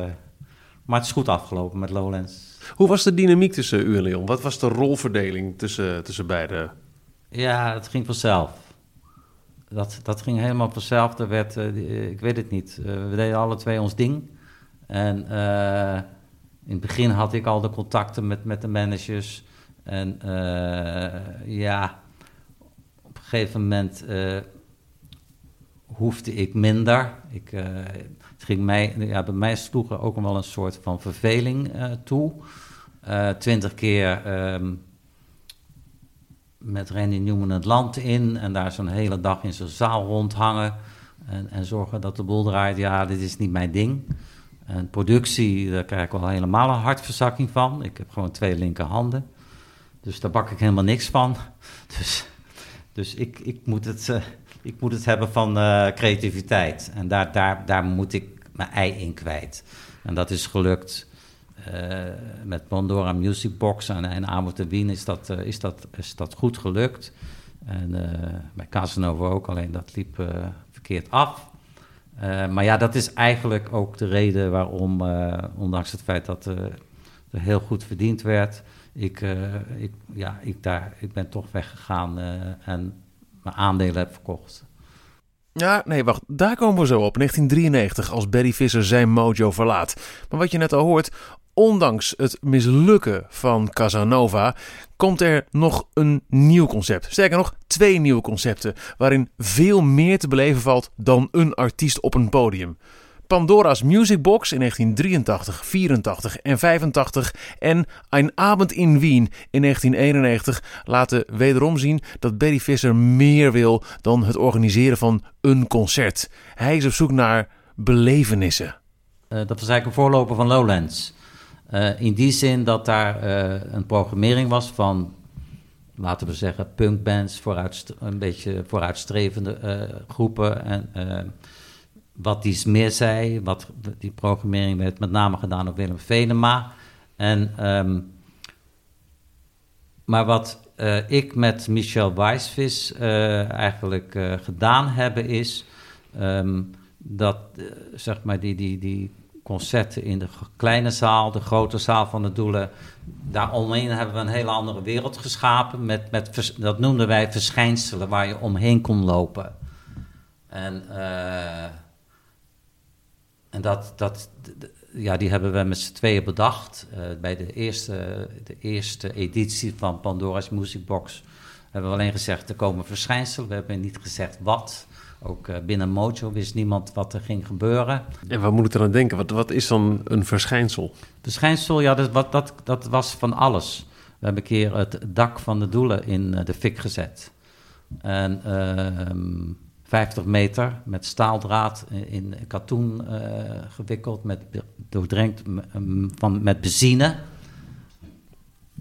maar het is goed afgelopen met Lowlands. Hoe was de dynamiek tussen u en Leon? Wat was de rolverdeling tussen, tussen beide? Ja, het ging vanzelf dat, dat ging helemaal vanzelf. Er werd, uh, ik weet het niet. Uh, we deden alle twee ons ding. En uh, in het begin had ik al de contacten met, met de managers. En ja, op een gegeven moment hoefde ik minder. Ik, ging mij, ja, bij mij sloeg er ook wel een soort van verveling toe. Twintig keer. Um, met Randy Newman het land in en daar zo'n hele dag in zijn zaal rondhangen en, en zorgen dat de boel draait. Ja, dit is niet mijn ding. En productie, daar krijg ik wel helemaal een hartverzakking van. Ik heb gewoon twee linkerhanden. Dus daar bak ik helemaal niks van. Dus, dus ik, ik, moet het, uh, ik moet het hebben van uh, creativiteit. En daar, daar, daar moet ik mijn ei in kwijt. En dat is gelukt. Uh, met Pandora Music Box en, en Amo de Wien is dat, is, dat, is dat goed gelukt. En bij Casanova ook, alleen dat liep verkeerd af. Maar ja, dat is eigenlijk ook de reden waarom, ondanks het feit dat er heel goed verdiend werd, ik, ik, ja, ik, daar, ik ben toch weggegaan en mijn aandelen heb verkocht. Ja, nee, wacht. Daar komen we zo op. 1993, als Barry Visser zijn mojo verlaat. Maar wat je net al hoort, ondanks het mislukken van Casanova, komt er nog een nieuw concept. Sterker nog, twee nieuwe concepten, waarin veel meer te beleven valt dan een artiest op een podium. Pandora's Music Box in 1983, 84 en 85 en Ein Abend in Wien in 1991 laten wederom zien dat Barry Visser meer wil dan het organiseren van een concert. Hij is op zoek naar belevenissen. Uh, dat was eigenlijk een voorloper van Lowlands. Uh, in die zin dat daar uh, een programmering was van, laten we zeggen, punkbands, vooruit, een beetje vooruitstrevende uh, groepen. En wat die meer zei, wat die programmering werd met name gedaan door Willem Venema. En, um, maar wat ik met Michel Weisvis eigenlijk gedaan hebben is um, dat, zeg maar, die, die, die concerten in de kleine zaal, de grote zaal van de doelen. Daaromheen hebben we een hele andere wereld geschapen. Met, met, dat noemden wij verschijnselen waar je omheen kon lopen. En, uh, en dat, dat, ja, die hebben we met z'n tweeën bedacht. Uh, bij de eerste, de eerste editie van Pandora's Music Box hebben we alleen gezegd: er komen verschijnselen. We hebben niet gezegd wat. Ook uh, binnen Mojo wist niemand wat er ging gebeuren. En wat moet ik er aan denken? Wat, wat is dan een verschijnsel? Verschijnsel, ja, dat, wat, dat, dat was van alles. We hebben een keer het dak van de doelen in uh, de fik gezet. En uh, ehm, 50 meter met staaldraad in katoen uh, gewikkeld, met, doordrenkt van, met benzine.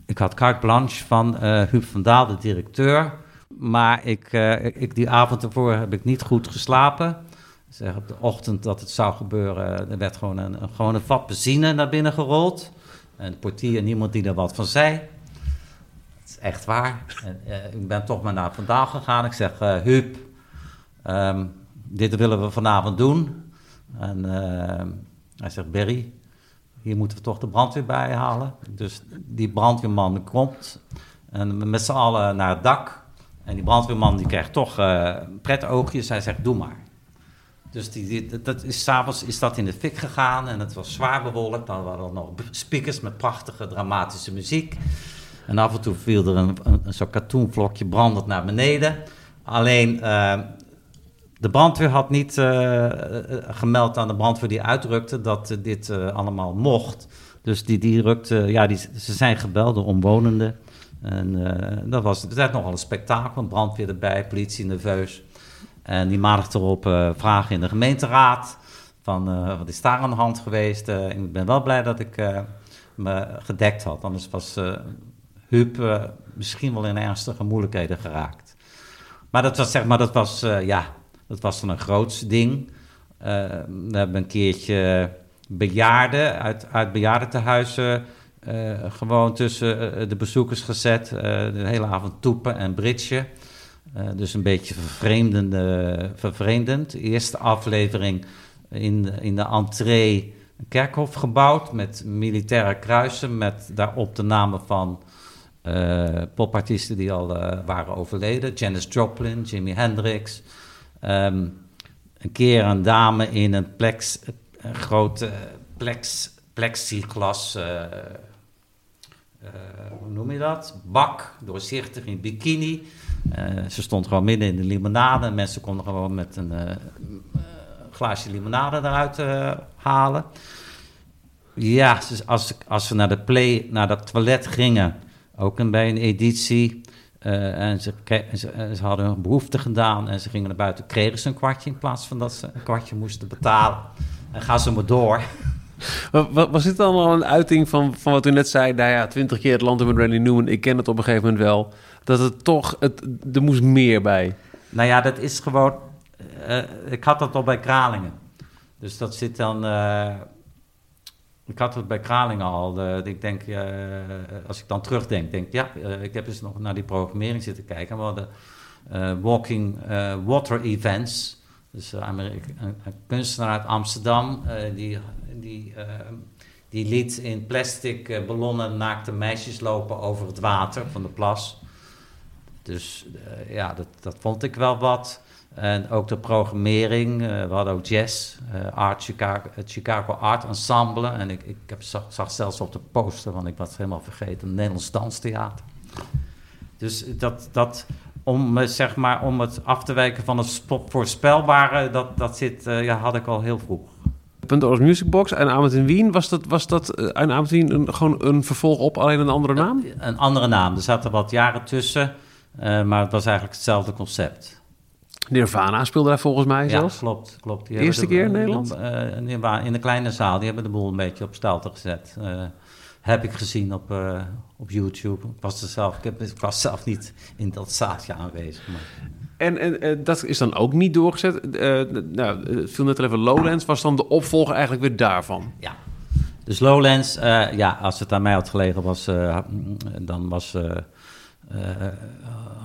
Ik had carte blanche van Huub van Daal, de directeur. Maar ik, uh, ik, die avond ervoor heb ik niet goed geslapen. Zeg, op de ochtend dat het zou gebeuren, er werd gewoon een, gewoon een vat benzine naar binnen gerold. En de portier, niemand die er wat van zei. Het is echt waar. En, uh, ik ben toch maar naar vandaag gegaan. Ik zeg, uh, Huub, um, dit willen we vanavond doen. En uh, hij zegt, Berry, hier moeten we toch de brandweer bij halen. Dus die brandweerman komt en met z'n allen naar het dak. En die brandweerman die krijgt toch uh, pret oogjes. Hij zegt, doe maar. Dus die, dat is, s'avonds is dat in de fik gegaan en het was zwaar bewolkt. Dan waren er nog speakers met prachtige dramatische muziek. En af en toe viel er een, een, zo'n katoenvlokje brandend naar beneden. Alleen uh, de brandweer had niet uh, gemeld aan de brandweer die uitrukte dat dit allemaal mocht. Dus die, die rukte, ja, die, ze zijn gebeld door omwonenden. En dat was, het werd nogal een spektakel, brandweer erbij, politie nerveus. En die maandag erop uh, vragen in de gemeenteraad van uh, wat is daar aan de hand geweest. Ik ben wel blij dat ik me gedekt had, anders was Huub misschien wel in ernstige moeilijkheden geraakt. Maar dat was zeg maar, dat was, ja, dat was dan een groots ding. we hebben een keertje bejaarden uit, uit bejaardentehuizen gewoon tussen de bezoekers gezet. de hele avond toepen en britsen. Dus een beetje vervreemdend. De eerste aflevering in de, in de entree een kerkhof gebouwd met militaire kruisen, met daarop de namen van uh, popartiesten die al waren overleden. Janis Joplin, Jimi Hendrix. Um, een keer een dame in een plex, een grote plex, plexiglas, hoe noem je dat? Bak, doorzichtig in bikini. Uh, ze stond gewoon midden in de limonade. Mensen konden gewoon met een uh, glaasje limonade eruit halen. Ja, dus als, als ze naar de play, naar dat toilet gingen, ook een, bij een editie. en ze, ze, ze, hadden hun behoefte gedaan en ze gingen naar buiten, kregen ze een kwartje in plaats van dat ze een kwartje moesten betalen. En gaan ze maar door. Was dit allemaal een uiting van, van wat u net zei? Nou ja, twintig keer het land met Randy Newman. Ik ken het op een gegeven moment wel dat het toch, het, er moest meer bij. Nou ja, dat is gewoon, uh, ik had dat al bij Kralingen. Dus dat zit dan, uh, ik had het bij Kralingen al. Ik denk, als ik dan terugdenk, denk ja, ik heb eens nog naar die programmering zitten kijken. We hadden Walking Water Events. Dus een, een, kunstenaar uit Amsterdam, die, die, die liet in plastic ballonnen naakte meisjes lopen over het water van de plas. Dus ja, dat, dat vond ik wel wat. En ook de programmering. Uh, we hadden ook jazz, uh, Art Chicago, het Chicago Art Ensemble. En ik, ik heb, zag, zelfs op de poster, want ik was helemaal vergeten, Nederlands danstheater. Dus dat, dat om, zeg maar, om het af te wijken van het voorspelbare, dat, dat zit, ja, had ik al heel vroeg. Pandora's Music Box en Avond in Wien, was dat, was dat een Avond in Wien een, gewoon een vervolg op, alleen een andere naam? Een, een andere naam. Er zaten wat jaren tussen. Uh, maar het was eigenlijk hetzelfde concept. Nirvana speelde daar volgens mij zelfs? Ja, klopt. klopt. Die Eerste keer in Nederland? In de kleine zaal. Die hebben de boel een beetje op stelte gezet. Uh, heb ik gezien op, op YouTube. Ik was, er zelf, ik, heb, ik was zelf niet in dat zaaltje aanwezig. Maar... En, en dat is dan ook niet doorgezet? nou, het viel net al even Lowlands. Was dan de opvolger eigenlijk weer daarvan? Ja. Dus Lowlands, ja, als het aan mij had gelegen was, dan was uh,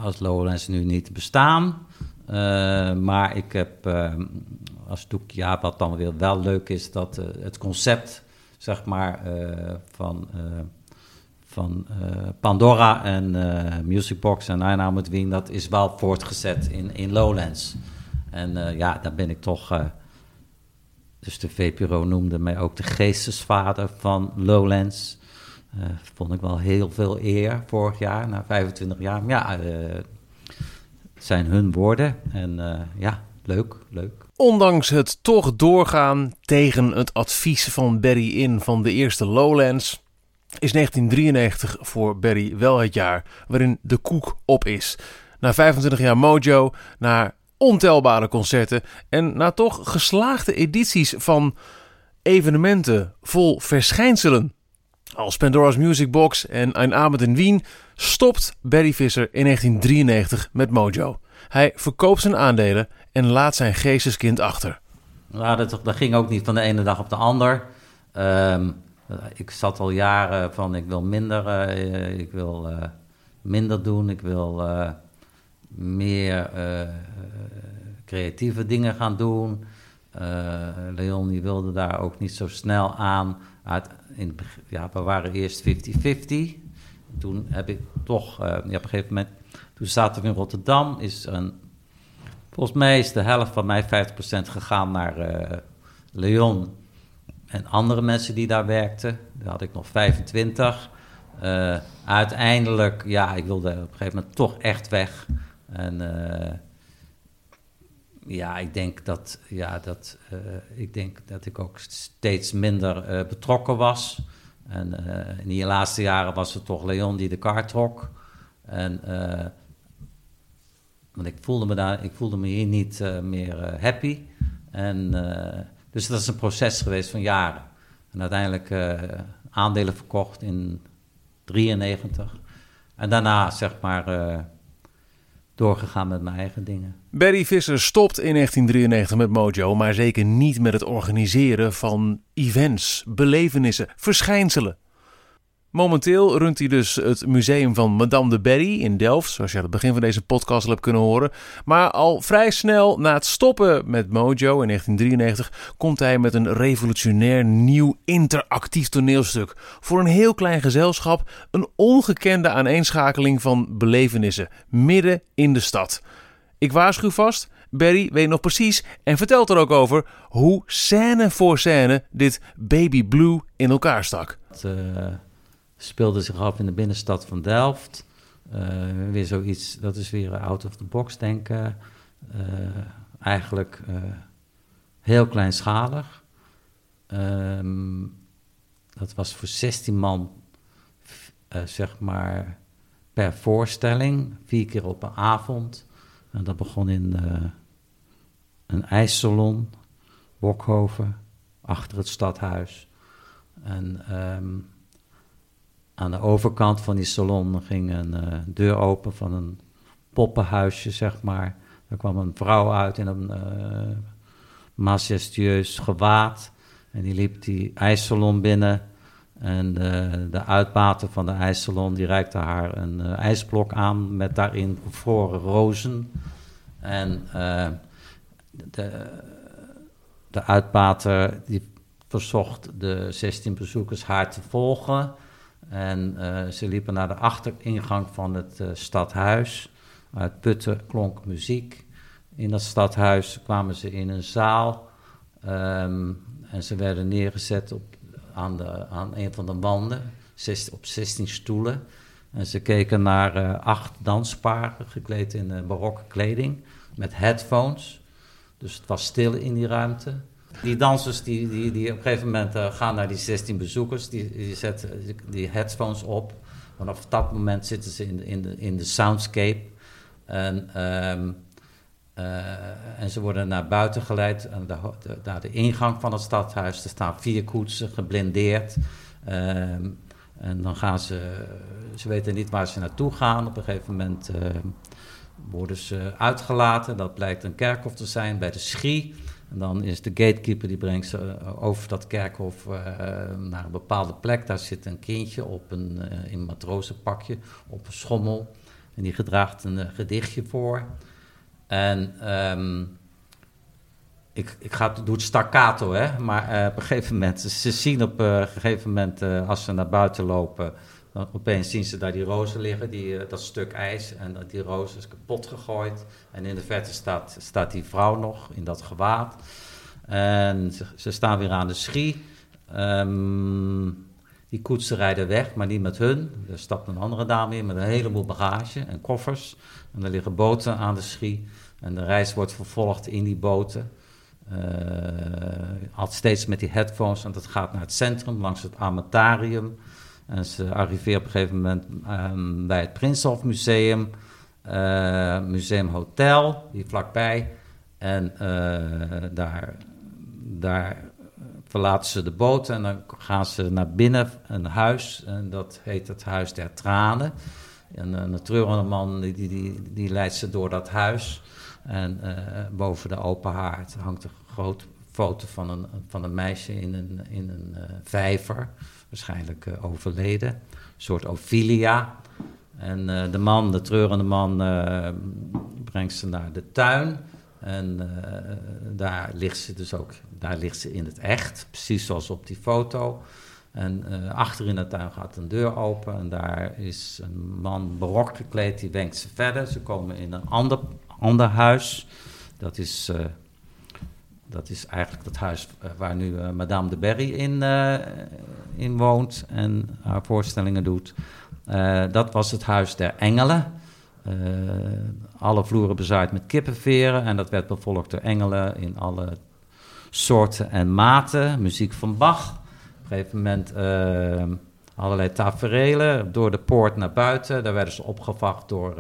als Lowlands nu niet bestaan. Uh, maar ik heb uh, als doek, ja, wat dan weer wel leuk is, dat het concept, zeg maar, van, van Pandora en Musicbox en I Now Wien, dat is wel voortgezet in, in Lowlands. En ja, daar ben ik toch. dus de VPRO noemde mij ook de geestesvader van Lowlands. Vond ik wel heel veel eer vorig jaar, na 25 jaar. Ja, zijn hun woorden en ja, leuk, leuk. Ondanks het toch doorgaan tegen het advies van Barry In van de eerste Lowlands, is 1993 voor Barry wel het jaar waarin de koek op is. Na 25 jaar Mojo, na ontelbare concerten en na toch geslaagde edities van evenementen vol verschijnselen als Pandora's Music Box en Een Abend in Wien stopt Barry Visser in 1993 met Mojo. Hij verkoopt zijn aandelen en laat zijn geesteskind achter. Dat, dat ging ook niet van de ene dag op de ander. Ehm, ik zat al jaren van ik wil minder, uh, ik wil uh, minder doen, ik wil uh, meer creatieve dingen gaan doen. Leon wilde daar ook niet zo snel aan. In, ja, we waren eerst 50-50. Toen heb ik toch, ja, op een gegeven moment, toen zaten we in Rotterdam, is een Volgens mij is de helft van mij 50% gegaan naar uh, Leon en andere mensen die daar werkten. Daar had ik nog 25. Uh, eh, uiteindelijk, ja, ik wilde op een gegeven moment toch echt weg. En uh, ja, ik denk dat, ja, dat, ik denk dat ik ook steeds minder betrokken was. En in die laatste jaren was het toch Leon die de kar trok. En want ik voelde me, daar, ik voelde me hier niet uh, meer uh, happy. En, uh, dus dat is een proces geweest van jaren. En uiteindelijk aandelen verkocht in 93. En daarna zeg maar doorgegaan met mijn eigen dingen. Barry Visser stopt in 1993 met Mojo, maar zeker niet met het organiseren van events, belevenissen, verschijnselen. Momenteel runt hij dus het museum van Madame de Berry in Delft, zoals je aan het begin van deze podcast al hebt kunnen horen. Maar al vrij snel na het stoppen met Mojo in 1993 komt hij met een revolutionair nieuw interactief toneelstuk. Voor een heel klein gezelschap, een ongekende aaneenschakeling van belevenissen midden in de stad. Ik waarschuw vast, Barry weet nog precies en vertelt er ook over hoe scène voor scène dit Baby Blue in elkaar stak. Uh speelde zich af in de binnenstad van Delft. Uh, weer zoiets, dat is weer out of the box denken. Uh, eigenlijk uh, heel kleinschalig. Um, dat was voor 16 man, zeg maar, per voorstelling. Vier keer op een avond. En dat begon in een ijssalon, Bokhoven, achter het stadhuis. En um, aan de overkant van die salon ging een uh, deur open van een poppenhuisje, zeg maar. Er kwam een vrouw uit in een uh, majestueus gewaad. En die liep die ijssalon binnen. En de, uitbater van de ijssalon die reikte haar een uh, ijsblok aan met daarin bevroren rozen. En de, de uitbater die verzocht de 16 bezoekers haar te volgen. En uh, ze liepen naar de achteringang van het uh, stadhuis. Uit Putten klonk muziek. In dat stadhuis kwamen ze in een zaal. Um, en ze werden neergezet op, aan, de, aan een van de wanden, op 16 stoelen. En ze keken naar uh, acht dansparen, gekleed in barokke kleding, met headphones. Dus het was stil in die ruimte. Die dansers die, die, die op een gegeven moment uh, gaan naar die 16 bezoekers, die, die zetten die headphones op. Vanaf dat moment zitten ze in de, in de, in de soundscape. En, um, uh, en ze worden naar buiten geleid, naar de, naar de ingang van het stadhuis. Er staan vier koetsen, geblindeerd. Um, en dan gaan ze, ze weten niet waar ze naartoe gaan. Op een gegeven moment uh, worden ze uitgelaten. Dat blijkt een kerkhof te zijn bij de Schie. En dan is de gatekeeper die brengt ze eh, over dat kerkhof uh, naar een bepaalde plek. Daar zit een kindje op een, uh, in een matrozenpakje op een schommel. En die gedraagt een gedichtje voor. En um, ik, ik ga, doe het staccato, hè. Maar op een gegeven moment, ze zien op een gegeven moment, als ze naar buiten lopen... Dan opeens zien ze daar die rozen liggen, die, dat stuk ijs. En die rozen is kapot gegooid. En in de verte staat, staat die vrouw nog in dat gewaad. En ze, staan weer aan de schie. Um, die koetsen rijden weg, maar niet met hun. Er stapt een andere dame in met een heleboel bagage en koffers. En er liggen boten aan de schie. En de reis wordt vervolgd in die boten. Uh, altijd steeds met die headphones, want het gaat naar het centrum, langs het armentarium. En ze arriveert op een gegeven moment um, bij het Prinsenhof Museum, uh, Museum Hotel, die vlakbij. En uh, daar, daar verlaten ze de boot en dan gaan ze naar binnen een huis. En dat heet het Huis der Tranen. En een treurende man die, die, die, leidt ze door dat huis. En boven de open haard hangt een groot foto van een, van een meisje in een, in een vijver, waarschijnlijk overleden. Een soort Ophelia. En de man, de treurende man, brengt ze naar de tuin. En daar ligt ze dus ook, daar ligt ze in het echt, precies zoals op die foto. En achter in de tuin gaat een deur open en daar is een man barok gekleed, die wenkt ze verder. Ze komen in een ander, ander huis. Dat is, dat is eigenlijk het huis eh, waar nu Madame de Berry in, in woont en haar voorstellingen doet. dat was het huis der engelen. alle vloeren bezaaid met kippenveren en dat werd bevolkt door engelen in alle soorten en maten. Muziek van Bach een gegeven moment allerlei taferelen door de poort naar buiten. Daar werden ze opgevacht door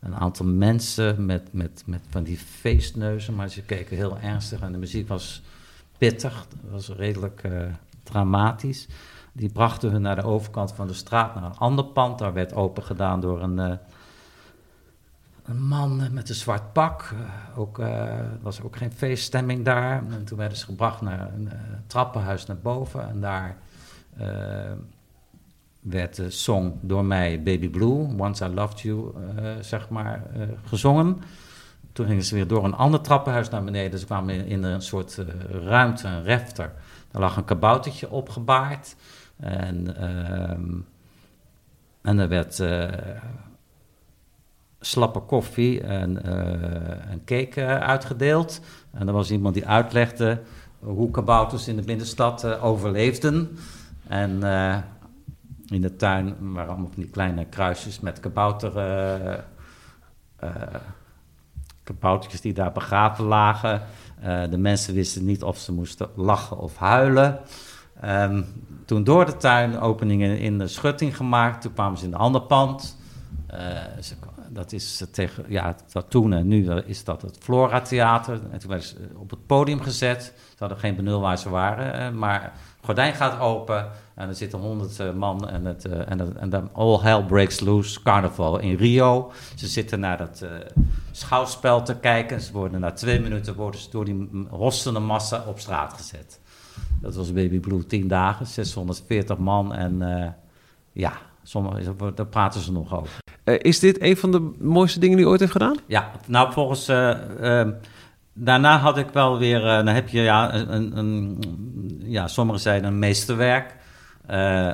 een aantal mensen met, met, met van die feestneuzen. Maar ze keken heel ernstig en de muziek was pittig, was redelijk uh, dramatisch. Die brachten hun naar de overkant van de straat, naar een ander pand. Daar werd open gedaan door een, uh, een man met een zwart pak. Uh, ook, was ook geen feeststemming daar. En toen werden ze gebracht naar een trappenhuis naar boven. En daar werd de song door mij Baby Blue, Once I Loved You, zeg maar, gezongen. Toen gingen ze weer door een ander trappenhuis naar beneden. Ze kwamen in, een soort ruimte, een refter. Daar lag een kaboutertje opgebaard. En, uh, en er werd slappe koffie en, uh, en cake uitgedeeld. En er was iemand die uitlegde hoe kabouters in de binnenstad overleefden. En in de tuin waren allemaal van die kleine kruisjes met kabouter... kaboutertjes die daar begraven lagen. de mensen wisten niet of ze moesten lachen of huilen. Um, toen door de tuin openingen in de schutting gemaakt. Toen kwamen ze in een ander pand. Uh, ze, dat is tegen, ja, dat toen en nu is dat het Flora Theater. En toen werden ze op het podium gezet. Ze hadden geen benul waar ze waren. Uh, maar gordijn gaat open en er zitten honderd uh, man en, het, en, en dan All Hell Breaks Loose Carnival in Rio. Ze zitten naar dat schouwspel te kijken. Ze worden na twee minuten worden ze door die rossende massa op straat gezet. Dat was Baby Blue 10 dagen, 640 man. En uh, ja, sommige, daar praten ze nog over. Uh, is dit een van de mooiste dingen die je ooit heeft gedaan? Ja, nou volgens... Uh, daarna had ik wel weer... dan heb je ja, een, een, ja, sommigen zeiden een meesterwerk.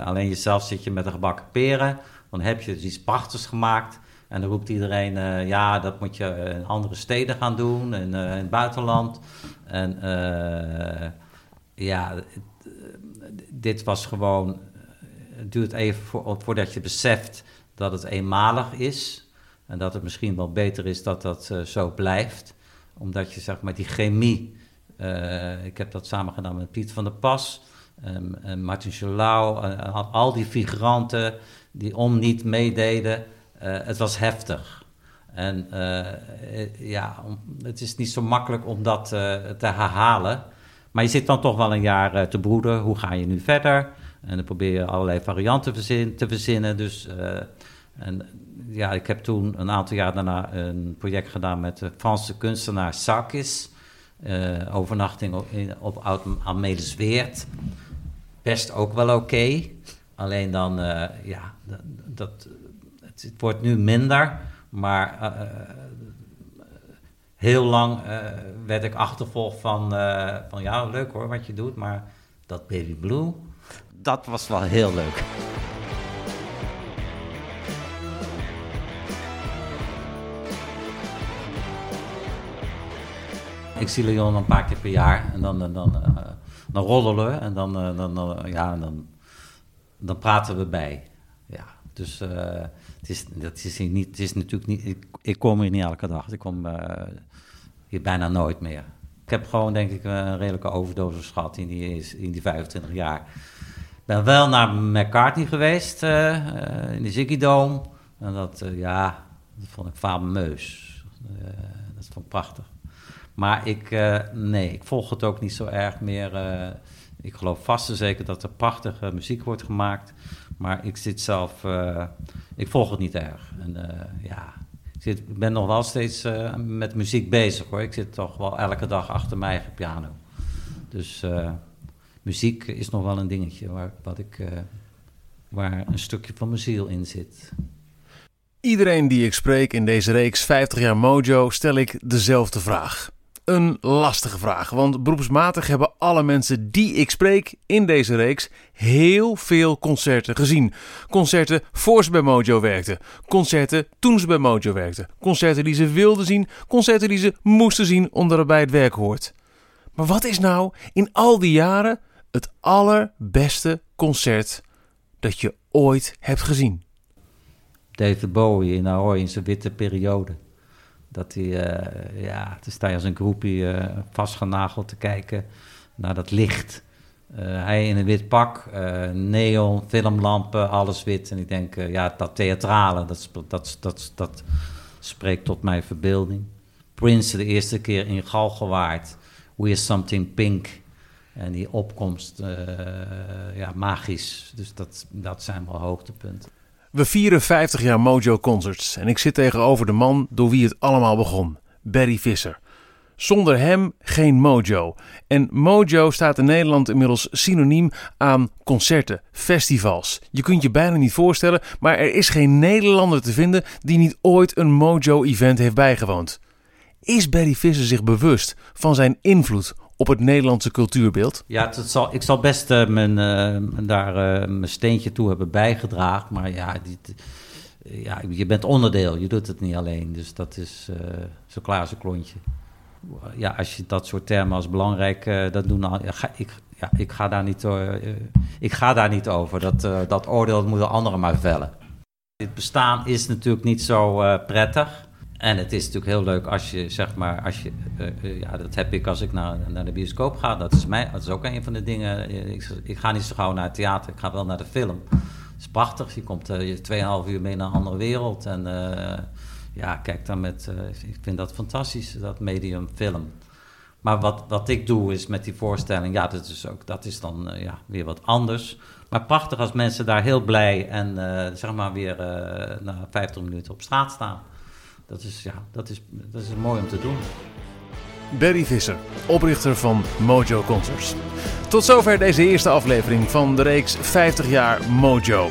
alleen jezelf zit je met een gebakken peren. Dan heb je dus iets prachtigs gemaakt. En dan roept iedereen, uh, ja, dat moet je in andere steden gaan doen, in, uh, in het buitenland. En uh, ja, dit was gewoon. Het duurt even voor, voordat je beseft dat het eenmalig is. En dat het misschien wel beter is dat dat uh, zo blijft. Omdat je zeg maar die chemie. Uh, ik heb dat samen gedaan met Piet van der Pas. Um, en Martin Jolau. Uh, al die figuranten die om niet meededen. het was heftig. En ja, het is niet zo makkelijk om dat te herhalen. Maar je zit dan toch wel een jaar te broeden. Hoe ga je nu verder? En dan probeer je allerlei varianten te verzinnen. Dus, en, ja, ik heb toen een aantal jaar daarna een project gedaan met de Franse kunstenaar Sarkis. Uh, overnachting op, in, op Amelisweert. Best ook wel oké. Alleen dan, ja, dat, het, wordt nu minder. Maar heel lang werd ik achtervolgd van, van ja, leuk hoor wat je doet, maar dat Baby Blue, dat was wel heel leuk. Ik zie Leon een paar keer per jaar en dan, dan, dan, uh, dan roddelen we en dan, dan, dan, ja, dan, dan praten we bij. Ja, dus het, is, dat is niet, het is natuurlijk niet, ik, kom hier niet elke dag. Ik kom hier bijna nooit meer. Ik heb gewoon, denk ik, een redelijke overdosis gehad in die, in die 25 jaar. Ik ben wel naar McCartney geweest, in de Ziggy Dome. En dat, ja, dat vond ik fameus. Dat vond ik prachtig. Maar ik, nee, ik volg het ook niet zo erg meer. ik geloof vast en zeker dat er prachtige muziek wordt gemaakt. Maar ik zit zelf, ik volg het niet erg. En ja, ik ben nog wel steeds met muziek bezig hoor. Ik zit toch wel elke dag achter mijn eigen piano. Dus muziek is nog wel een dingetje waar, wat ik, waar een stukje van mijn ziel in zit. Iedereen die ik spreek in deze reeks 50 jaar Mojo stel ik dezelfde vraag. Een lastige vraag, want beroepsmatig hebben alle mensen die ik spreek in deze reeks heel veel concerten gezien. Concerten voor ze bij Mojo werkten, concerten toen ze bij Mojo werkten, concerten die ze wilden zien, concerten die ze moesten zien omdat het bij het werk hoort. Maar wat is nou in al die jaren het allerbeste concert dat je ooit hebt gezien? David Bowie in Ahoy in zijn witte periode. Dat hij, uh, ja, dan sta je als een groepie uh, vastgenageld te kijken naar dat licht. Uh, hij in een wit pak, neon, filmlampen, alles wit. En ik denk, ja, dat theatrale, dat, dat, dat, dat spreekt tot mijn verbeelding. Prince de eerste keer in Galgenwaard, We're Something Pink. En die opkomst, ja, magisch. Dus dat, dat zijn wel hoogtepunten. We vieren 50 jaar Mojo Concerts en ik zit tegenover de man door wie het allemaal begon, Barry Visser. Zonder hem geen Mojo. En Mojo staat in Nederland inmiddels synoniem aan concerten, festivals. Je kunt je bijna niet voorstellen, maar er is geen Nederlander te vinden die niet ooit een Mojo-event heeft bijgewoond. Is Barry Visser zich bewust van zijn invloed op het Nederlandse cultuurbeeld? Ja, het zal, ik zal best uh, mijn, uh, daar uh, mijn steentje toe hebben bijgedragen. Maar ja, die, ja, je bent onderdeel, je doet het niet alleen. Dus dat is zo klaar klontje. Ja, als je dat soort termen als belangrijk dat doen, ga, ik, ja, ik, ga daar niet, ik ga daar niet over. Dat, dat oordeel moeten anderen maar vellen. Het bestaan is natuurlijk niet zo prettig. En het is natuurlijk heel leuk als je, zeg maar, als je, uh, ja, dat heb ik als ik naar, naar de bioscoop ga. Dat is, mij, dat is ook een van de dingen. Ik, ik ga niet zo gauw naar het theater, ik ga wel naar de film. Het is prachtig, je komt uh, 2,5 uur mee naar een andere wereld. En ja, kijk dan met, ik vind dat fantastisch, dat medium film. Maar wat, wat ik doe is met die voorstelling, ja, dat is, ook, dat is dan ja, weer wat anders. Maar prachtig als mensen daar heel blij en zeg maar weer na 50 minuten op straat staan dat is, ja, dat is, dat is mooi om te doen. Barry Visser, oprichter van Mojo Concerts. Tot zover deze eerste aflevering van de reeks 50 jaar Mojo.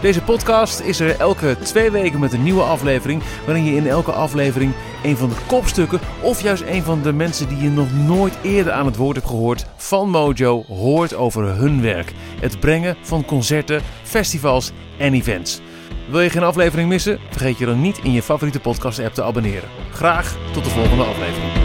Deze podcast is er elke twee weken met een nieuwe aflevering, waarin je in elke aflevering een van de kopstukken of juist een van de mensen die je nog nooit eerder aan het woord hebt gehoord van Mojo hoort over hun werk. Het brengen van concerten, festivals en events. Wil je geen aflevering missen? Vergeet je dan niet in je favoriete podcast app te abonneren. Graag tot de volgende aflevering.